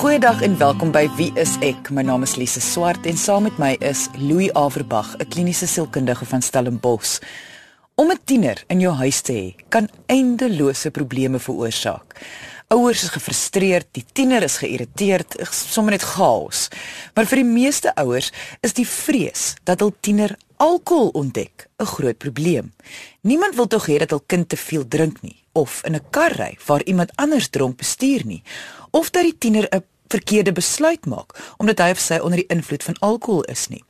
Goeiedag en welkom by Wie is ek? My naam is Lise Swart en saam met my is Louis Averbag, 'n kliniese sielkundige van Stellenbosch. Om 'n tiener in jou huis te hê, kan eindelose probleme veroorsaak. Ouers is gefrustreerd, die tiener is geïrriteerd, sommer net chaos. Maar vir die meeste ouers is die vrees dat hul tiener alkohol ontdek 'n groot probleem. Niemand wil tog hê dat hul kind te veel drink nie of in 'n kar ry waar iemand anders dronk bestuur nie of dat die tiener 'n verkeerde besluit maak omdat hy of sy onder die invloed van alkohol is nie.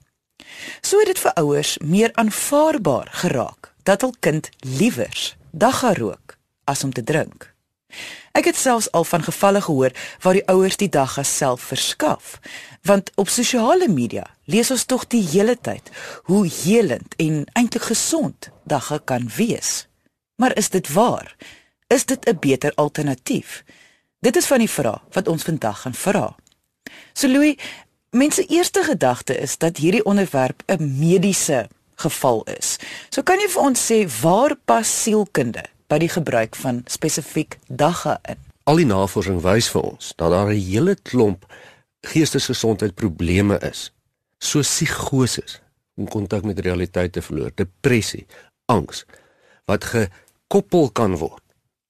So het dit vir ouers meer aanvaarbaar geraak dat hul kind liewers dagga rook as om te drink. Ek het selfs al van gevalle gehoor waar die ouers die dagga self verskaf, want op sosiale media lees ons tog die hele tyd hoe helend en eintlik gesond dagga kan wees. Maar is dit waar? Is dit 'n beter alternatief? Dit is van die vrae wat ons vandag gaan vra. So Louis, mense eerste gedagte is dat hierdie onderwerp 'n mediese geval is. So kan jy vir ons sê waar pas sielkunde by die gebruik van spesifiek dagga in? Al die navorsing wys vir ons dat daar 'n hele klomp geestesgesondheidprobleme is, soos psigoses, om kontak met realiteit te verloor, depressie, angs wat gekoppel kan word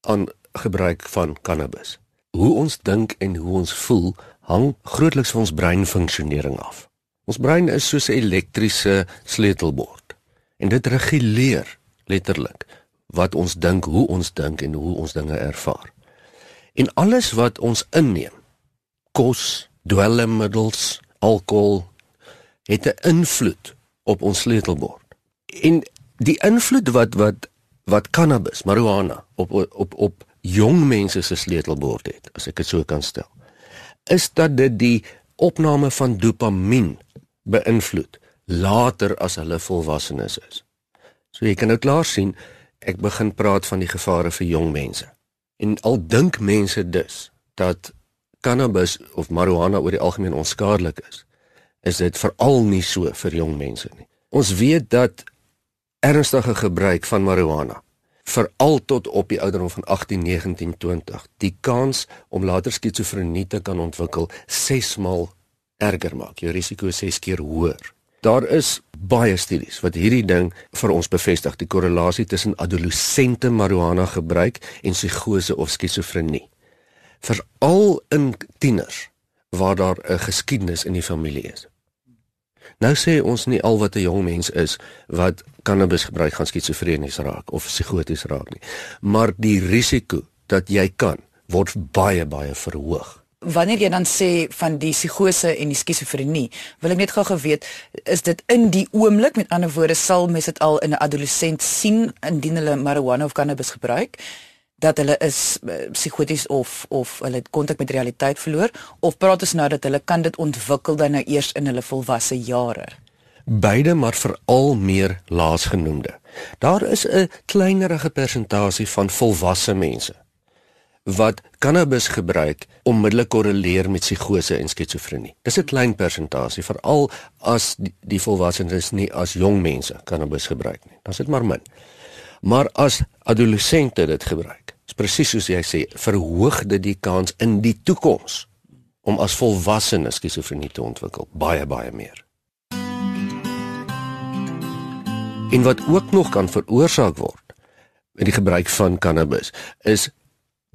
aan gebruik van cannabis hoe ons dink en hoe ons voel hang grootliks van ons breinfunksionering af. Ons brein is soos 'n elektriese sleutelbord en dit reguleer letterlik wat ons dink, hoe ons dink en hoe ons dinge ervaar. En alles wat ons inneem, kos, dwelmmiddels, alkohol, het 'n invloed op ons sleutelbord. En die invloed wat wat wat cannabis, marijuana op op op jong mense se sleutelbord het, as ek dit so kan stel, is dat dit die opname van dopamien beïnvloed later as hulle volwassenes is. So jy kan nou klaar sien ek begin praat van die gevare vir jong mense. En al dink mense dus dat cannabis of marijuana oor die algemeen onskadelik is, is dit veral nie so vir jong mense nie. Ons weet dat ernstige gebruik van marijuana veral tot op die ouderdom van 18, 19, 20. Die kans om later skizofrenie te kan ontwikkel 6 maal erger maak. Jou risiko is 6 keer hoër. Daar is baie studies wat hierdie ding vir ons bevestig, die korrelasie tussen adolessente marijuana gebruik en psigose of skizofrenie. Veral in tieners waar daar 'n geskiedenis in die familie is. Nou sê ons nie al wat 'n jong mens is wat cannabis gebruik gaan skizofrenies raak of psigoties raak nie. Maar die risiko dat jy kan word baie baie verhoog. Wanneer jy dan sê van die psigose en die skizofrenie, wil ek net gou geweet, is dit in die oomblik met ander woorde sal mens dit al in 'n adolessent sien indien hulle marijuana of cannabis gebruik? Dat hulle is uh, psigoties of of hulle kontak met realiteit verloor of praat ons nou dat hulle kan dit ontwikkel dan nou eers in hulle volwasse jare? Beide maar veral meer laasgenoemde. Daar is 'n kleinerige persentasie van volwasse mense wat cannabis gebruik onmiddellik korreleer met psigose en skizofrenie dis 'n klein persentasie veral as die, die volwassenes nie as jong mense cannabis gebruik nie. Dan is dit maar min maar as adolessente dit gebruik is presies soos jy sê, verhoog dit die kans in die toekoms om as volwassenes skizofrenie te ontwikkel baie baie meer. En wat ook nog kan veroorsaak word met die gebruik van cannabis is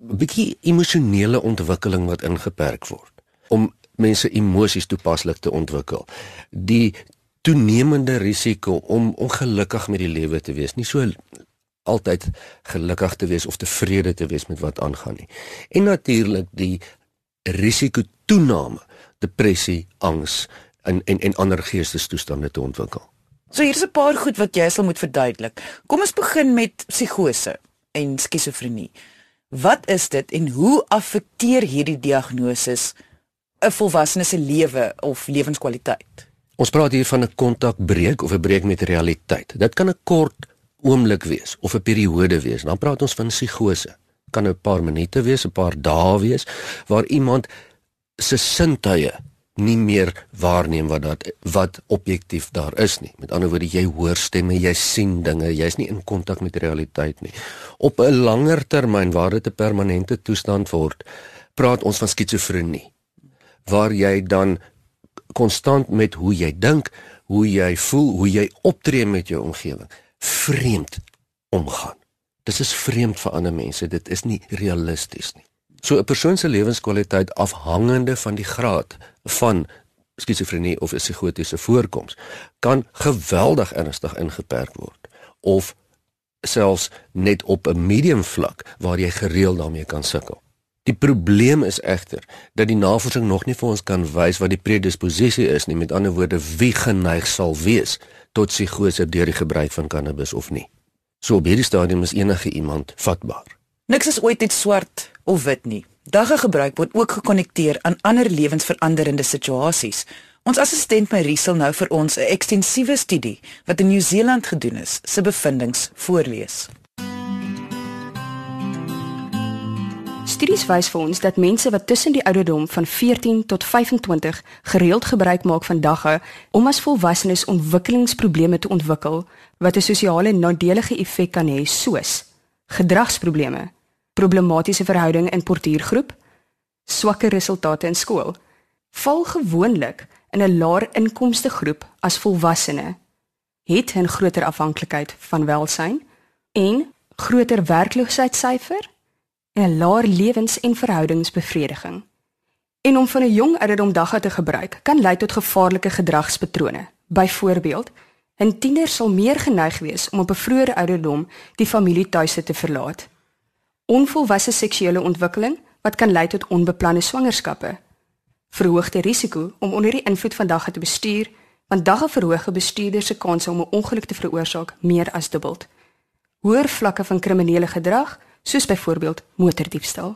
'n bietjie emosionele ontwikkeling wat ingeperk word om mense emosies toepaslik te ontwikkel. Die toenemende risiko om ongelukkig met die lewe te wees, nie so altyd gelukkig te wees of tevrede te wees met wat aangaan nie. En natuurlik die risiko toename, depressie, angs en en en ander geestesstoestande te ontwikkel. So hier's 'n paar goed wat jy sal moet verduidelik. Kom ons begin met psigose en skizofrenie. Wat is dit en hoe affekteer hierdie diagnose 'n volwassene se lewe of lewenskwaliteit? Ons praat hier van 'n kontakbreek of 'n breek met realiteit. Dit kan 'n kort oomblik wees of 'n periode wees. Dan praat ons van psigose. Kan 'n paar minute wees, 'n paar dae wees waar iemand se sintuie nie meer waarneem wat dat wat objektief daar is nie. Met ander woorde, jy hoor stemme, jy sien dinge, jy's nie in kontak met realiteit nie. Op 'n langer termyn waar dit 'n permanente toestand word, praat ons van skizofrenie. waar jy dan konstant met hoe jy dink, hoe jy voel, hoe jy optree met jou omgewing vreemd omgaan. Dit is vreemd vir ander mense, dit is nie realisties nie. So 'n persoon se lewenskwaliteit afhangende van die graad van skizofrenie of 'n psigotiese voorkoms kan geweldig ernstig ingeperk word of selfs net op 'n medium vlak waar jy gereeld daarmee kan sukkel. Die probleem is egter dat die navorsing nog nie vir ons kan wys wat die predisposisie is nie, met ander woorde wie geneig sal wees tot psigose deur die gebruik van cannabis of nie. So op hierdie stadium is enige iemand vatbaar. Niks is ooit net swart of wit nie. Dagga gebruik word ook gekonnekteer aan ander lewensveranderende situasies. Ons assistent Marisel nou vir ons 'n ekstensiewe studie wat in Nieu-Seeland gedoen is, se bevindinge voorlees. Studies wys vir ons dat mense wat tussen die ouderdom van 14 tot 25 gereeld gebruik maak van dagga om as volwassenes ontwikkelingsprobleme te ontwikkel wat 'n sosiale nadelige effek kan hê soos gedragsprobleme, problematiese verhouding in portuïergroep, swakke resultate in skool, val gewoonlik in 'n laer inkomste groep as volwassene, het 'n groter afhanklikheid van welsyn en groter werkloosheidssyfer en laer lewens- en verhoudingsbevrediging. En om van 'n jong ouderdom dagga te gebruik kan lei tot gevaarlike gedragspatrone. Byvoorbeeld, 'n tiener sal meer geneig wees om op 'n vroeë ouderdom die familietuise te verlaat onvolwasse seksuele ontwikkeling wat kan lei tot onbeplande swangerskappe. Verhoogde risiko om onder die invloed van dagga te bestuur, want dagga verhoog bestuurders se kans om 'n ongeluk te veroorsaak meer as dubbel. Hoër vlakke van kriminele gedrag, soos byvoorbeeld motordiefstal.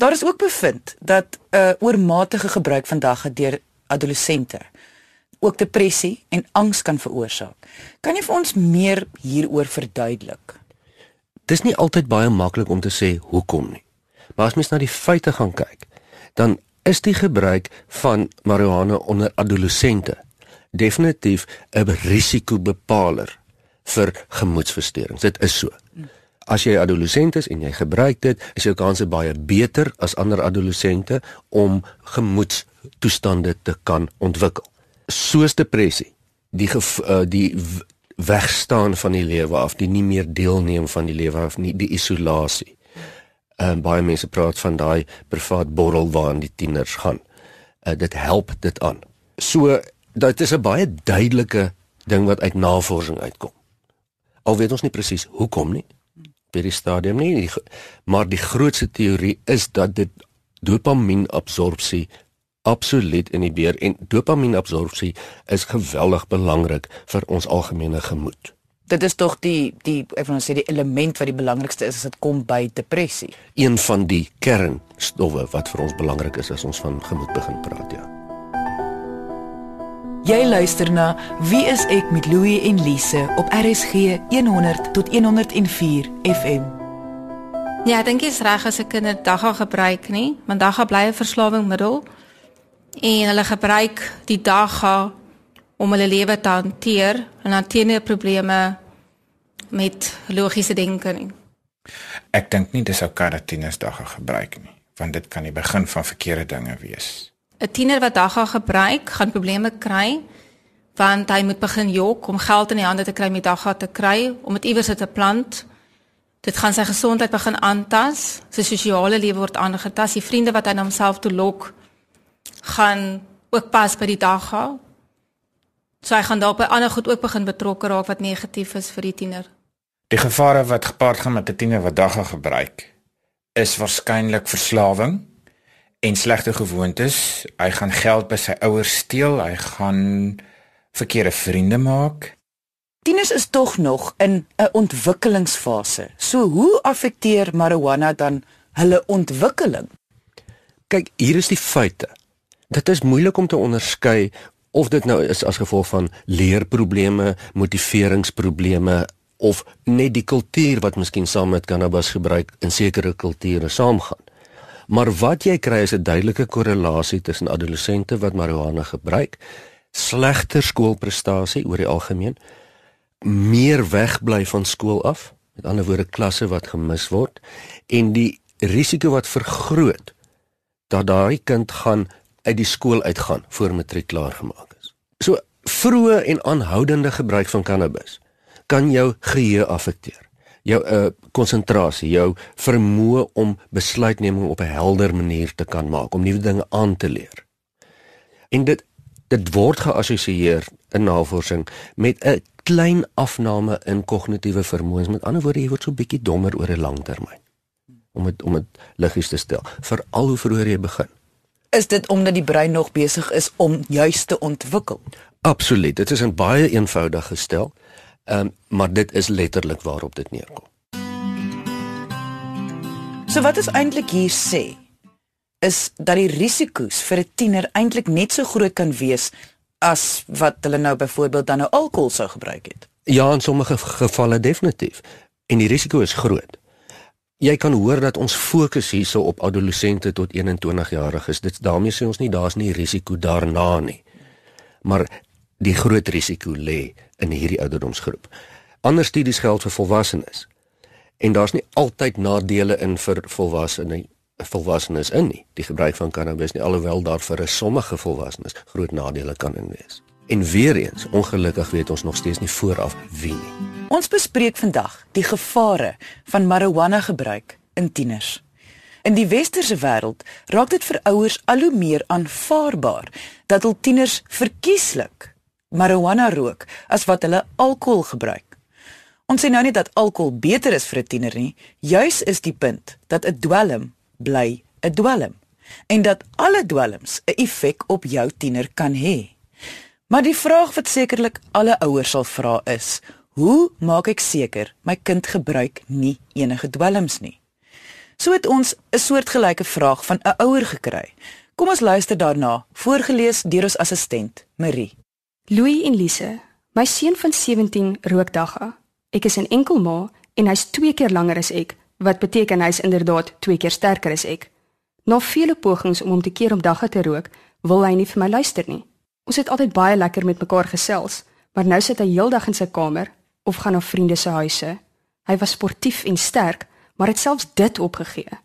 Daar is ook bevind dat 'n uh, oormatige gebruik van dagga deur adolessente ook depressie en angs kan veroorsaak. Kan jy vir ons meer hieroor verduidelik? dis nie altyd baie maklik om te sê hoekom nie. Maar as mens na die feite gaan kyk, dan is die gebruik van marihuana onder adolessente definitief 'n risikobepaler vir gemoedversteurings. Dit is so. As jy adolessent is en jy gebruik dit, is jou kanse baie beter as ander adolessente om gemoedstoestande te kan ontwikkel. Soos depressie, die uh, die wegstaan van die lewe af, die nie meer deelneem van die lewe af nie, die isolasie. Ehm uh, baie mense praat van daai privaat borrel waarin die tieners gaan. Uh, dit help dit aan. So dit is 'n baie duidelike ding wat uit navorsing uitkom. Al weet ons nie presies hoekom nie by die stadium nie, die, maar die grootste teorie is dat dit dopamienabsorpsie absoluut in die beer en dopamienabsorpsie is geweldig belangrik vir ons algemene gemoed. Dit is tog die die ek wil nou sê die element wat die belangrikste is as dit kom by depressie. Een van die kernstowwe wat vir ons belangrik is as ons van gemoed begin praat, ja. Jy luister na Wie is ek met Louie en Lise op RSG 100 tot 104 FM. Ja, ek dink jy's reg as 'n kind 'n dagga gebruik nie, want dagga bly 'n verslawingsmiddel en hulle gebruik die dagga om hulle lewe te hanteer en hanteer nie probleme met logiese denke nie. Ek dink nie dis ou karatinus dagga gebruik nie, want dit kan die begin van verkeerde dinge wees. 'n Tiener wat dagga gebruik, gaan probleme kry want hy moet begin jok om geld in die hande te kry met dagga te kry om dit iewers te plant. Dit gaan sy gesondheid begin aantas, sy sosiale lewe word aangetas, die vriende wat hy na homself toe lok gaan ook pas by die dag gaan. So hy gaan dalk by ander goed ook begin betrokke raak wat negatief is vir die tiener. Die gevare wat gepaard gaan met 'n tiener wat dagga gebruik is waarskynlik verslawing en slegte gewoontes. Hy gaan geld by sy ouers steel, hy gaan verkeerde vriende maak. Tieners is tog nog in 'n ontwikkelingsfase. So hoe affekteer marijuana dan hulle ontwikkeling? Kyk, hier is die feite dit is moeilik om te onderskei of dit nou is as gevolg van leerprobleme, motiveringsprobleme of net die kultuur wat miskien saam met cannabis gebruik in sekere kulture saamgaan. Maar wat jy kry is 'n duidelike korrelasie tussen adolessente wat marihuana gebruik, slegter skoolprestasie oor die algemeen, meer wegbly van skool af, met ander woorde klasse wat gemis word en die risiko wat vergroot dat daai kind gaan uit die skool uitgaan voor matriek klaar gemaak is. So vroeë en aanhoudende gebruik van cannabis kan jou geheue affekteer. Jou uh konsentrasie, jou vermoë om besluitneming op 'n helder manier te kan maak, om nuwe dinge aan te leer. En dit dit word geassosieer in navorsing met 'n klein afname in kognitiewe vermoëns. Met ander woorde, jy word so bietjie dommer oor 'n lang termyn. Om dit om dit liggies te stel, veral hoe vroeër jy begin. Is dit omdat die brein nog besig is om juis te ontwikkel? Absoluut. Dit is 'n baie eenvoudige gestel. Ehm um, maar dit is letterlik waarop dit neerkom. So wat is eintlik hier sê is dat die risiko's vir 'n tiener eintlik net so groot kan wees as wat hulle nou byvoorbeeld dan nou alkohol sou gebruik het. Ja, in sommige gevalle definitief. En die risiko is groot. Jy kan hoor dat ons fokus hierso op adolessente tot 21 jariges. Dit daarmee sê ons nie daar's nie risiko daarna nie. Maar die groot risiko lê in hierdie ouderdomsgroep. Ander studies geld vir volwassenes. En daar's nie altyd nadele in vir volwassenes volwassenes in nie. Die gebruik van cannabis nie alhoewel daar vir 'n sommige volwassenes groot nadele kan in wees. En weer eens, ongelukkig weet ons nog steeds nie vooraf wie nie. Ons bespreek vandag die gevare van marijuana gebruik in tieners. In die westerse wêreld raak dit vir ouers al hoe meer aanvaarbaar dat hul tieners verkieslik marijuana rook as wat hulle alkohol gebruik. Ons sê nou nie dat alkohol beter is vir 'n tiener nie, juis is die punt dat 'n dwelm bly 'n dwelm en dat alle dwelms 'n effek op jou tiener kan hê. Maar die vraag wat sekerlik alle ouers sal vra is: Hoe maak ek seker my kind gebruik nie enige dwelms nie? So het ons 'n soortgelyke vraag van 'n ouer gekry. Kom ons luister daarna, voorgeles deur ons assistent, Marie. Louis en Lise, my seun van 17 rook dagga. Ek is 'n enkel ma en hy's 2 keer langer as ek wat beteken hy's inderdaad twee keer sterker as ek. Na vele pogings om hom te keer om dagga te rook, wil hy nie vir my luister nie. Ons het altyd baie lekker met mekaar gesels, maar nou sit hy heeldag in sy kamer of gaan na vriende se huise. Hy was sportief en sterk, maar het selfs dit opgegee.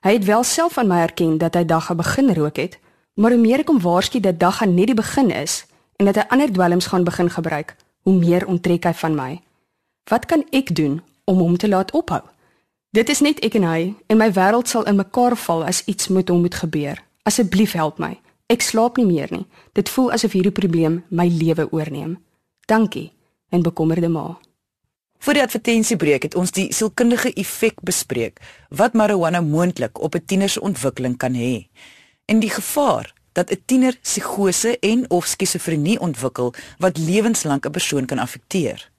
Hy het wel self aan my erken dat hy dagga begin rook het, maar hoe meer ek hom waarsku dat dagga net die begin is en dat hy ander dwelms gaan begin gebruik, hoe meer onttrek hy van my. Wat kan ek doen om hom te laat ophou? Dit is net ek en hy en my wêreld sal in mekaar val as iets met hom moet gebeur. Asseblief help my. Ek slaap nie meer nie. Dit voel asof hierdie probleem my lewe oorneem. Dankie en bekommerde ma. Voor die advertensiebreek het ons die sielkundige effek bespreek wat marijuana moontlik op 'n tiener se ontwikkeling kan hê en die gevaar dat 'n tiener psigose en of skizofrenie ontwikkel wat lewenslank 'n persoon kan afekteer.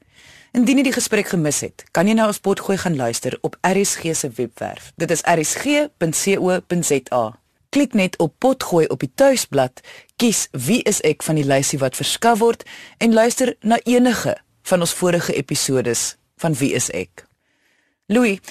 Indien jy die gesprek gemis het, kan jy nou op Potgooi gaan luister op RSG se webwerf. Dit is rsg.co.za. Klik net op Potgooi op die tuisblad, kies wie is ek van die lysie wat verskaf word en luister na enige van ons vorige episodes van wie is ek. Louis,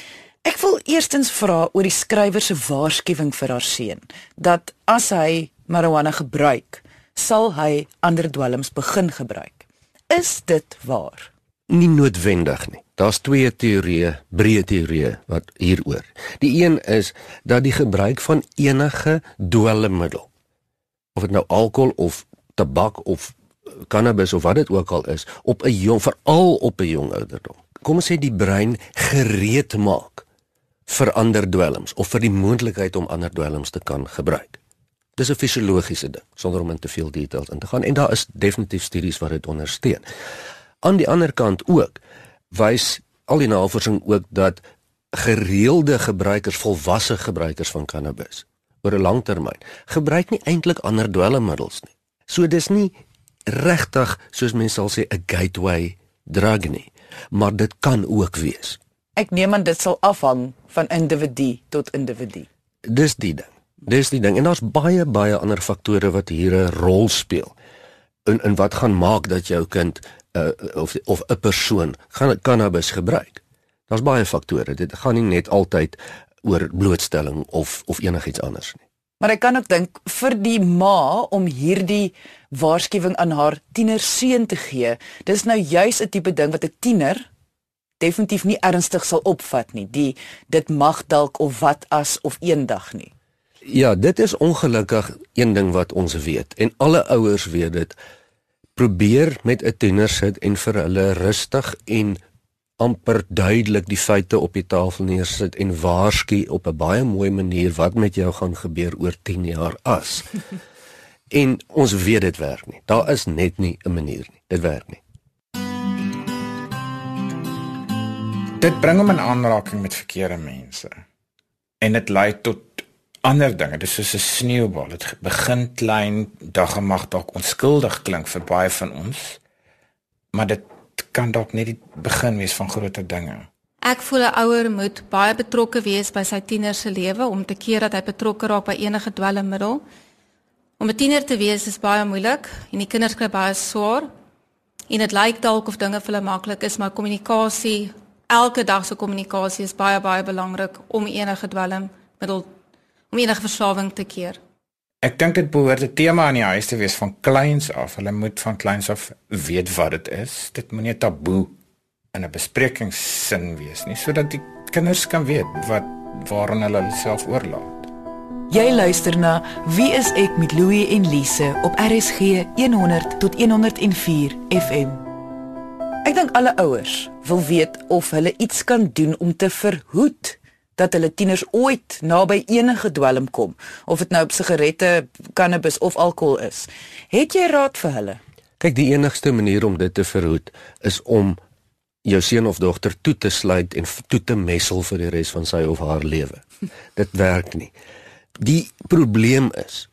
ek wil eerstens vra oor die skrywer se waarskuwing vir haar seun dat as hy marijuana gebruik, sal hy ander dwelms begin gebruik. Is dit waar? nie noodwendig nie. Daar's twee teorieë, breë teorieë wat hieroor. Die een is dat die gebruik van enige dwelmmiddel of dit nou alkohol of tabak of cannabis of wat dit ook al is, op 'n jong veral op 'n jong ouderdom. Kom ons sê die brein gereed maak vir ander dwelms of vir die moontlikheid om ander dwelms te kan gebruik. Dis 'n fisiologiese ding sonder om in te veel details in te gaan en daar is definitief studies wat dit ondersteun. Aan die ander kant ook wys al die navorsing ook dat gereelde gebruikers, volwasse gebruikers van cannabis oor 'n lang termyn gebruik nie eintlik ander dwelmmiddels nie. So dis nie regtig soos mense sal sê 'n gateway drug nie, maar dit kan ook wees. Ek neem aan dit sal afhang van individu tot individu. Dis die ding. Dis die ding en daar's baie baie ander faktore wat hier 'n rol speel. En en wat gaan maak dat jou kind uh, of of 'n persoon gaan cannabis gebruik. Daar's baie faktore. Dit gaan nie net altyd oor blootstelling of of enigiets anders nie. Maar ek kan ook dink vir die ma om hierdie waarskuwing aan haar tienerseun te gee, dis nou juis 'n tipe ding wat 'n tiener definitief nie ernstig sal opvat nie. Die dit mag dalk of wat as of eendag nie. Ja, dit is ongelukkig een ding wat ons weet en alle ouers weet dit. Probeer met 'n tiener sit en vir hulle rustig en amper duidelik die feite op die tafel neersit en waarsku op 'n baie mooi manier wat met jou gaan gebeur oor 10 jaar as. en ons weet dit werk nie. Daar is net nie 'n manier nie. Dit werk nie. Dit bring hom in aanraking met verkeerde mense. En dit lei tot ander dinge. Dit is soos 'n sneeubal. Dit begin klein, dag mag dalk onskuldig klink vir baie van ons. Maar dit kan dalk net die begin wees van groter dinge. Ek voel 'n ouer moet baie betrokke wees by sy tiener se lewe om te keer dat hy betrokke raak by enige dwelmmiddel. Om 'n tiener te wees is baie moeilik en die kinders kry baie swaar. En dit lyk dalk of dinge vir hulle maklik is, maar kommunikasie, elke dag se kommunikasie is baie baie belangrik om enige dwelmmiddel om enige verslawing te keer. Ek dink dit behoort 'n tema in die huis te wees van kleins af. Hulle moet van kleins af weet wat dit is. Dit moenie 'n taboe in 'n besprekingssin wees nie, sodat die kinders kan weet wat waaraan hulle self oorlaat. Jy luister na Wie is ek met Louie en Lise op RSG 100 tot 104 FM. Ek dink alle ouers wil weet of hulle iets kan doen om te verhoed dat hulle tieners ooit naby enige dwelm kom of dit nou op sigarette, cannabis of alkohol is. Het jy raad vir hulle? Kyk, die enigste manier om dit te verhoed is om jou seun of dogter toe te sluit en toe te messel vir die res van sy of haar lewe. Dit werk nie. Die probleem is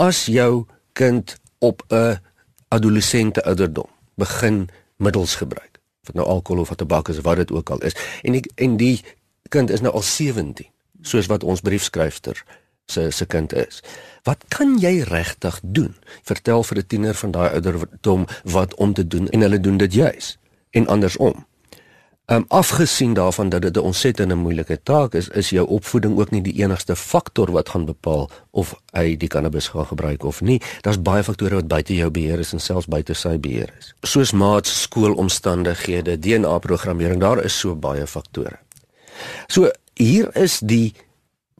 as jou kind op 'n adolessente ouderdom begin middels gebruik, of nou alkohol of tabak is wat dit ook al is, en die, en die kind is nou al 17, soos wat ons briefskryfster se se kind is. Wat kan jy regtig doen? Vertel vir 'n tiener van daai ouderdom wat om te doen en hulle doen dit juis en andersom. Ehm um, afgesien daarvan dat dit 'n ontsettende moeilike taak is, is jou opvoeding ook nie die enigste faktor wat gaan bepaal of hy die cannabis gaan gebruik of nie. Daar's baie faktore wat buite jou beheer is en selfs buite sy beheer is. Soos maats, skoolomstandighede, DNA-programmering, daar is so baie faktore. So hier is die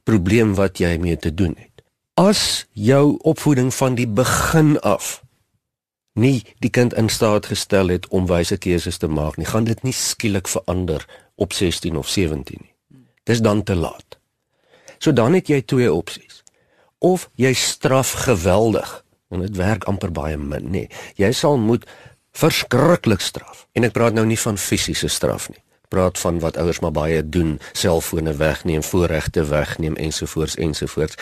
probleem wat jy mee te doen het. As jou opvoeding van die begin af nie die kind in staat gestel het om wyse keuses te maak nie, gaan dit nie skielik verander op 16 of 17 nie. Dis dan te laat. So dan het jy twee opsies. Of jy straf geweldig en dit werk amper baie min, nê. Jy sal moet verskriklik straf. En ek praat nou nie van fisiese straf nie praat van wat ouers maar baie doen, selfone wegneem, voorregte wegneem ensovoorts ensovoorts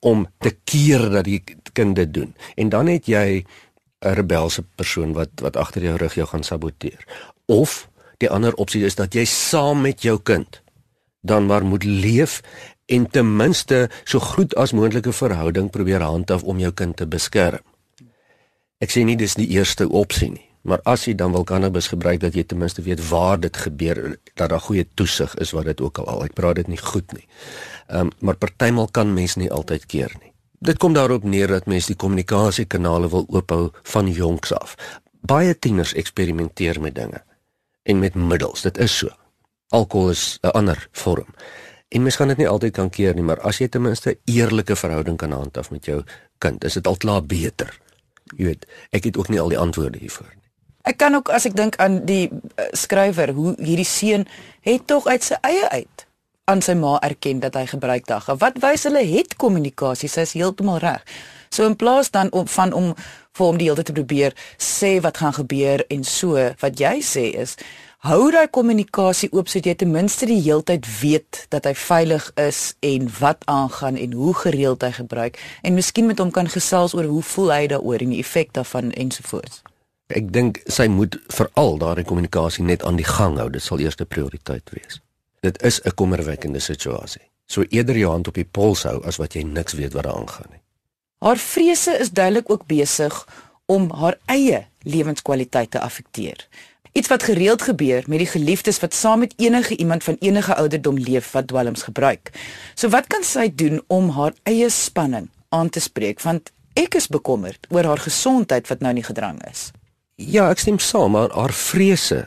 om te keer dat die kind dit doen. En dan het jy 'n rebelse persoon wat wat agter jou rug jou gaan saboteer. Of die ander opsie is dat jy saam met jou kind dan maar moet leef en ten minste so goed as moontlike verhouding probeer handhaaf om jou kind te beskerm. Ek sê nie dis die eerste opsie nie. Maar as jy dan wil cannabis gebruik dat jy ten minste weet waar dit gebeur dat daar goeie toesig is wat dit ook al al. Ek praat dit nie goed nie. Ehm um, maar partymal kan mens nie altyd keer nie. Dit kom daarop neer dat mens die kommunikasiekanale wil oophou van jonks af. Baie tieners eksperimenteer met dinge en met middels. Dit is so. Alkohol is 'n ander vorm. En mens kan dit nie altyd kan keer nie, maar as jy ten minste eerlike verhouding kan handhaaf met jou kind, is dit al klaar beter. Jy weet, ek het ook nie al die antwoorde hiervoor nie. Ek kan ook as ek dink aan die uh, skrywer hoe hierdie seun het tog uit sy eie uit aan sy ma erken dat hy gebruik dagga. Wat wys hulle het kommunikasie, sy is heeltemal reg. So in plaas dan om van om vir hom die hele tyd te probeer sê wat gaan gebeur en so wat jy sê is hou daai kommunikasie oop sodat jy ten minste die hele tyd weet dat hy veilig is en wat aangaan en hoe gereeld hy gebruik en miskien met hom kan gesels oor hoe voel hy daaroor en die effek daarvan ensovoorts. Ek dink sy moet veral daardie kommunikasie net aan die gang hou. Dit sal eerste prioriteit wees. Dit is 'n kommerwekkende situasie. So eerder jou hand op die pols hou as wat jy niks weet wat daar aangaan nie. Haar vrese is duidelik ook besig om haar eie lewenskwaliteit te affekteer. Iets wat gereeld gebeur met die geliefdes wat saam met enige iemand van enige ouderdom leef wat dwelms gebruik. So wat kan sy doen om haar eie spanning aan te spreek want ek is bekommerd oor haar gesondheid wat nou nie gedrang is. Ja, ek stem saam, maar haar vrese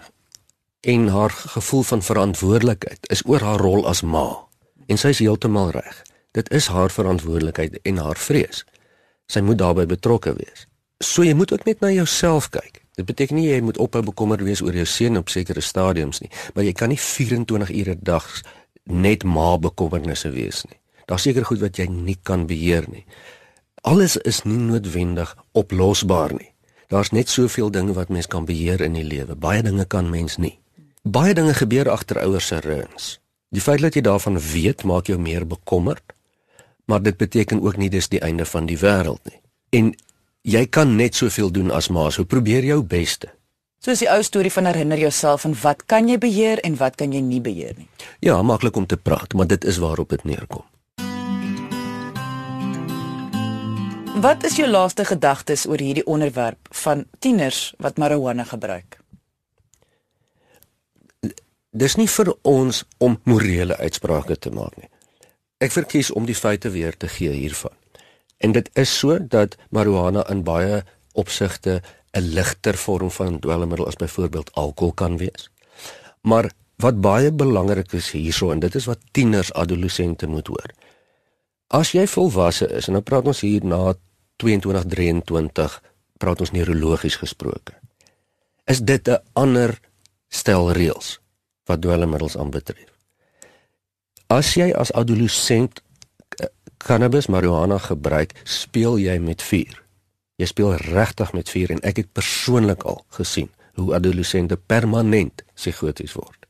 en haar gevoel van verantwoordelikheid is oor haar rol as ma. En sy is heeltemal reg. Dit is haar verantwoordelikheid en haar vrees. Sy moet daarbey betrokke wees. So jy moet ook net na jouself kyk. Dit beteken nie jy moet ophou bekommerd wees oor jou seun op sekere stadiums nie, maar jy kan nie 24 ure 'n dag net ma bekommernisse wees nie. Daar's seker goed wat jy nie kan beheer nie. Alles is nie noodwendig oplosbaar nie. Daar's net soveel dinge wat mens kan beheer in die lewe. Baie dinge kan mens nie. Baie dinge gebeur agter ouers se reuns. Die feit dat jy daarvan weet, maak jou meer bekommerd, maar dit beteken ook nie dis die einde van die wêreld nie. En jy kan net soveel doen as ma, so probeer jou beste. Soos die ou storie van herinner jouself van wat kan jy beheer en wat kan jy nie beheer nie. Ja, maklik om te praat, maar dit is waarop dit neerkom. Wat is jou laaste gedagtes oor hierdie onderwerp van tieners wat marijuana gebruik? Dis nie vir ons om morele uitsprake te maak nie. Ek verkies om die feite weer te gee hiervan. En dit is so dat marijuana in baie opsigte 'n ligter vorm van dwelmmiddel as byvoorbeeld alkohol kan wees. Maar wat baie belangrik is hierso en dit is wat tieners, adolessente moet hoor. As jy volwasse is en nou praat ons hier na 22 23 praat ons neurologies gesproke. Is dit 'n ander stel reëls wat dwelmmiddels aanbetref? As jy as adolessent cannabis marijuana gebruik, speel jy met vuur. Jy speel regtig met vuur en ek het persoonlik al gesien hoe adolessente permanent psigoties word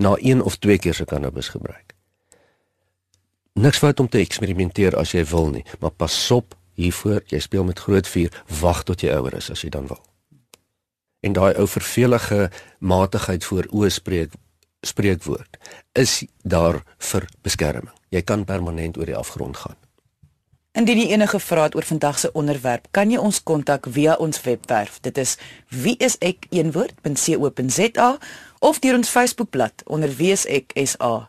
na een of twee keer se cannabis gebruik. Niks fout om te eksperimenteer as jy wil nie, maar pas op hiervoor, jy speel met groot vuur, wag tot jy ouer is as jy dan wil. En daai ou vervelige matigheid voor oospreek spreekwoord is daar vir beskerming. Jy kan permanent oor die afgrond gaan. Indien jy enige vrae het oor vandag se onderwerp, kan jy ons kontak via ons webwerf. Dit is wieisek1woord.co.za of deur ons Facebookblad onder wieisek.sa.